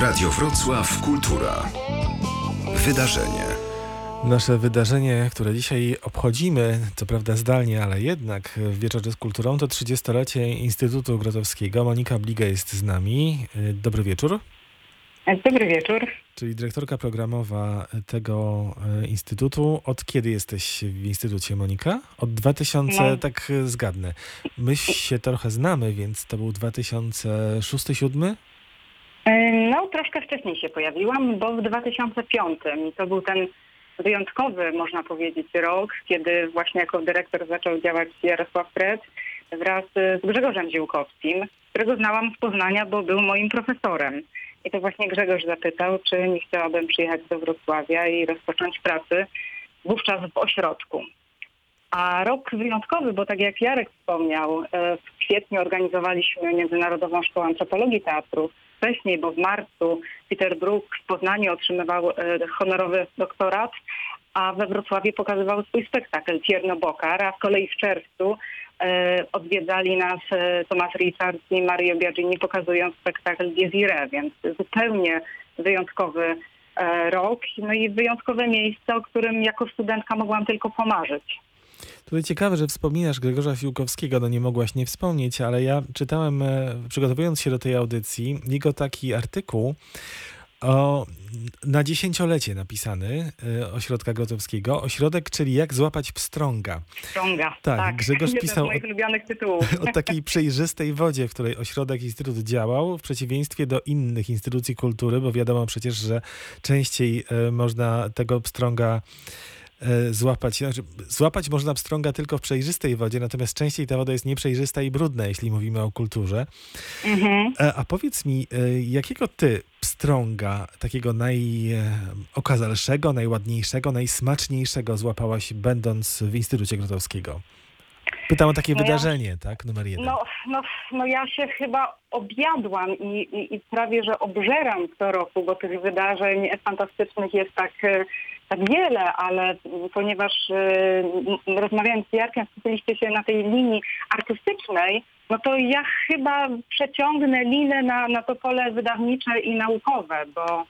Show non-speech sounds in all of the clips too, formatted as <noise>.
Radio Wrocław Kultura. Wydarzenie. Nasze wydarzenie, które dzisiaj obchodzimy, co prawda zdalnie, ale jednak w Wieczorze z Kulturą, to 30-lecie Instytutu Grotowskiego. Monika Bliga jest z nami. Dobry wieczór. Dobry wieczór. Czyli dyrektorka programowa tego e, instytutu. Od kiedy jesteś w instytucie, Monika? Od 2000, no. tak zgadnę. My się trochę znamy, więc to był 2006-2007? E, no, troszkę wcześniej się pojawiłam, bo w 2005 i to był ten wyjątkowy, można powiedzieć, rok, kiedy właśnie jako dyrektor zaczął działać Jarosław Fred wraz z Grzegorzem Ziłkowskim, którego znałam z Poznania, bo był moim profesorem. I to właśnie Grzegorz zapytał, czy nie chciałabym przyjechać do Wrocławia i rozpocząć pracy wówczas w ośrodku. A rok wyjątkowy, bo tak jak Jarek wspomniał, e, w kwietniu organizowaliśmy Międzynarodową Szkołę Antropologii Teatru. Wcześniej, bo w marcu Peter Brook w Poznaniu otrzymywał e, honorowy doktorat, a we Wrocławiu pokazywał swój spektakl Tierno Bokar, a z kolei w czerwcu e, odwiedzali nas Tomasz Richards i Mario Biagini pokazując spektakl Desire, więc zupełnie wyjątkowy rok, no i wyjątkowe miejsce, o którym jako studentka mogłam tylko pomarzyć. Tutaj ciekawe, że wspominasz Gregorza Fiłkowskiego, no nie mogłaś nie wspomnieć, ale ja czytałem, e, przygotowując się do tej audycji, jego taki artykuł o, na dziesięciolecie napisany y, Ośrodka Grotowskiego. Ośrodek, czyli jak złapać pstrąga. Pstrąga, tak. tak. Grzegorz <laughs> pisał o, <laughs> o takiej przejrzystej wodzie, w której ośrodek, instytut działał, w przeciwieństwie do innych instytucji kultury, bo wiadomo przecież, że częściej y, można tego pstrąga E, złapać. Znaczy, złapać można pstrąga tylko w przejrzystej wodzie, natomiast częściej ta woda jest nieprzejrzysta i brudna, jeśli mówimy o kulturze. Mhm. A, e, a powiedz mi, e, jakiego ty pstrąga, takiego najokazalszego, najładniejszego, najsmaczniejszego złapałaś, będąc w Instytucie Grotowskiego? Pytam o takie no wydarzenie, ja, tak? Numer jeden. No, no, no ja się chyba objadłam i, i, i prawie, że obżeram co roku, bo tych wydarzeń fantastycznych jest tak tak wiele, ale ponieważ y, rozmawiając z Jarkiem, skupiliście się na tej linii artystycznej, no to ja chyba przeciągnę linę na, na to pole wydawnicze i naukowe, bo,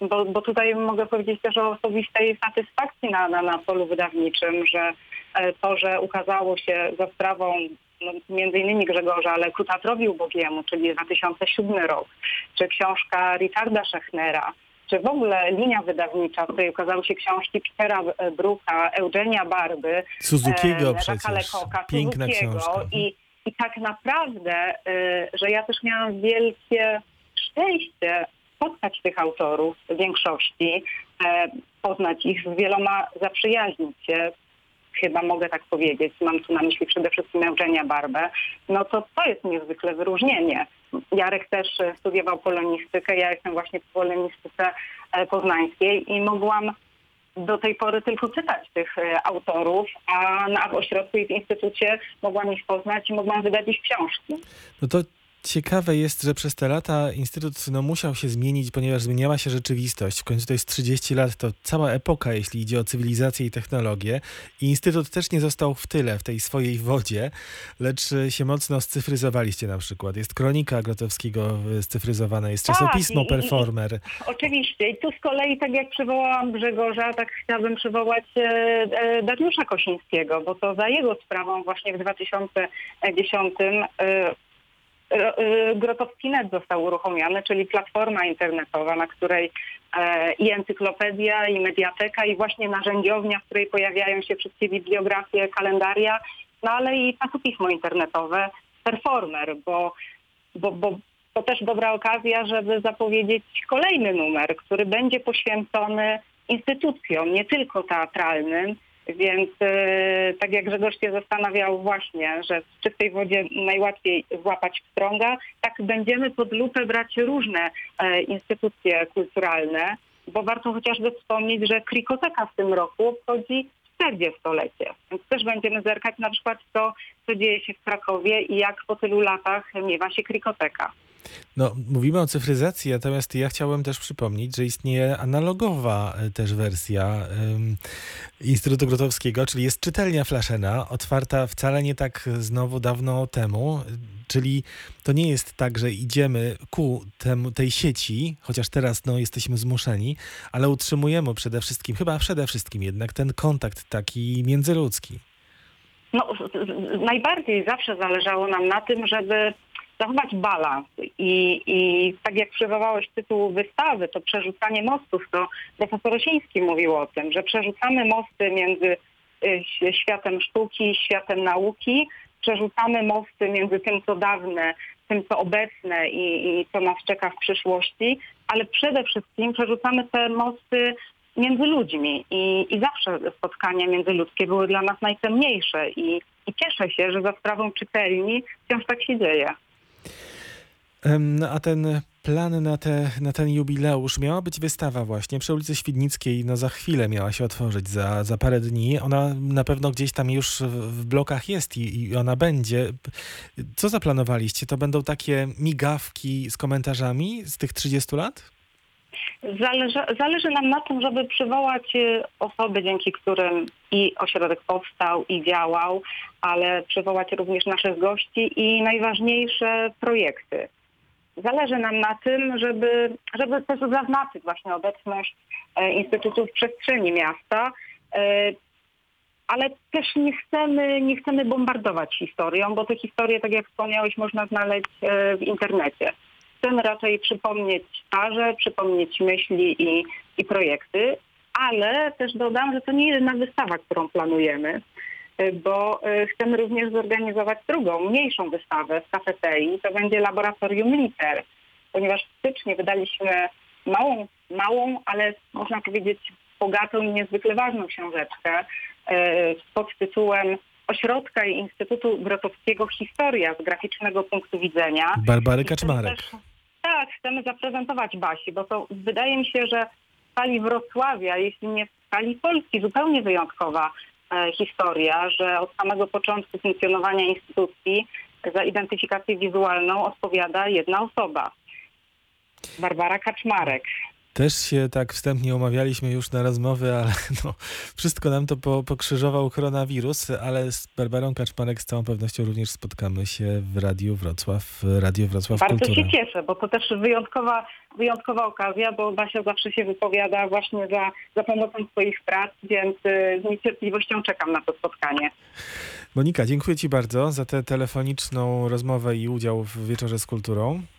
bo, bo tutaj mogę powiedzieć też o osobistej satysfakcji na, na, na polu wydawniczym, że e, to, że ukazało się za sprawą no, między innymi Grzegorza, ale ku teatrowi ubogiemu, czyli 2007 rok, czy książka Richarda Schechnera, czy w ogóle linia wydawnicza, w której ukazały się książki Petera Bruka, Eugenia Barby, Suzukiego e, przecież, Lekoka, piękna Suzukiego. książka. I, I tak naprawdę, e, że ja też miałam wielkie szczęście spotkać tych autorów w większości, e, poznać ich z wieloma, zaprzyjaźnić się, chyba mogę tak powiedzieć, mam tu na myśli przede wszystkim Eugenia Barbę, no to to jest niezwykle wyróżnienie. Jarek też studiował polonistykę, ja jestem właśnie po polonistyce e, poznańskiej i mogłam do tej pory tylko czytać tych e, autorów, a na w ośrodku i w instytucie mogłam ich poznać i mogłam wydać ich książki. No to ciekawe jest, że przez te lata Instytut no, musiał się zmienić, ponieważ zmieniała się rzeczywistość. W końcu to jest 30 lat, to cała epoka, jeśli idzie o cywilizację i technologię. I Instytut też nie został w tyle, w tej swojej wodzie, lecz się mocno scyfryzowaliście na przykład. Jest kronika Grotowskiego scyfryzowana, jest tak, czasopismo i, Performer. I, oczywiście. I tu z kolei, tak jak przywołałam Grzegorza, tak chciałabym przywołać e, e, Dariusza Kosińskiego, bo to za jego sprawą właśnie w 2010 e, E, e, Grotowski.net został uruchomiony, czyli platforma internetowa, na której e, i encyklopedia, i mediateka, i właśnie narzędziownia, w której pojawiają się wszystkie bibliografie, kalendaria, no ale i czasopismo internetowe, Performer, bo, bo, bo to też dobra okazja, żeby zapowiedzieć kolejny numer, który będzie poświęcony instytucjom, nie tylko teatralnym, więc e, tak jak Grzegorz się zastanawiał właśnie, że w czystej wodzie najłatwiej złapać pstrąga, tak będziemy pod lupę brać różne e, instytucje kulturalne, bo warto chociażby wspomnieć, że Krikoteka w tym roku obchodzi 40-lecie. Więc też będziemy zerkać na przykład to, co dzieje się w Krakowie i jak po tylu latach miewa się Krikoteka. No, mówimy o cyfryzacji, natomiast ja chciałem też przypomnieć, że istnieje analogowa e, też wersja em, Instytutu Grotowskiego, czyli jest czytelnia Flaszena, otwarta wcale nie tak znowu dawno temu, czyli to nie jest tak, że idziemy ku temu, tej sieci, chociaż teraz no, jesteśmy zmuszeni, ale utrzymujemy przede wszystkim, chyba przede wszystkim jednak ten kontakt taki międzyludzki. No, najbardziej zawsze zależało nam na tym, żeby zachować balans. I, I tak jak przywołałeś tytuł wystawy, to przerzucanie mostów, to profesor Osiński mówił o tym, że przerzucamy mosty między y, światem sztuki, światem nauki, przerzucamy mosty między tym, co dawne, tym, co obecne i, i co nas czeka w przyszłości, ale przede wszystkim przerzucamy te mosty między ludźmi i, i zawsze spotkania międzyludzkie były dla nas najcenniejsze i, i cieszę się, że za sprawą czytelni wciąż tak się dzieje. No a ten plan na, te, na ten jubileusz miała być wystawa właśnie przy ulicy Świdnickiej, no za chwilę miała się otworzyć, za, za parę dni. Ona na pewno gdzieś tam już w blokach jest i, i ona będzie. Co zaplanowaliście? To będą takie migawki z komentarzami z tych 30 lat? Zależy, zależy nam na tym, żeby przywołać y, osoby, dzięki którym i ośrodek powstał i działał, ale przywołać również naszych gości i najważniejsze projekty. Zależy nam na tym, żeby, żeby też zaznaczyć właśnie obecność e, Instytutu w przestrzeni miasta, e, ale też nie chcemy, nie chcemy bombardować historią, bo te historie, tak jak wspomniałeś, można znaleźć e, w internecie. Chcemy raczej przypomnieć twarze, przypomnieć myśli i, i projekty, ale też dodam, że to nie jedyna wystawa, którą planujemy, y, bo y, chcemy również zorganizować drugą, mniejszą wystawę w kafeterii. To będzie laboratorium liter, ponieważ w styczniu wydaliśmy małą, małą, ale można powiedzieć bogatą i niezwykle ważną książeczkę y, pod tytułem Ośrodka i Instytutu Grotowskiego Historia z graficznego punktu widzenia. Barbary Kaczmarek. też- Tak, chcemy zaprezentować Basi, bo to wydaje mi się, że w skali Wrocławia, jeśli nie w skali Polski, zupełnie wyjątkowa e, historia, że od samego początku funkcjonowania instytucji za identyfikację wizualną odpowiada jedna osoba. Barbara Kaczmarek. Też się tak wstępnie umawialiśmy już na rozmowy, ale <laughs> no, wszystko nam to po, pokrzyżował koronawirus, ale z Barbarą Kaczmarek z całą pewnością również spotkamy się w Radiu Wrocław, Radio Wrocław Bardzo Kultura. się cieszę, bo to też wyjątkowa, wyjątkowa okazja, bo Basia zawsze się wypowiada właśnie za, za pomocą swoich prac, więc y, z niecierpliwością czekam na to spotkanie. Monika, dziękuję Ci bardzo za tę telefoniczną rozmowę i udział w Wieczorze z Kulturą.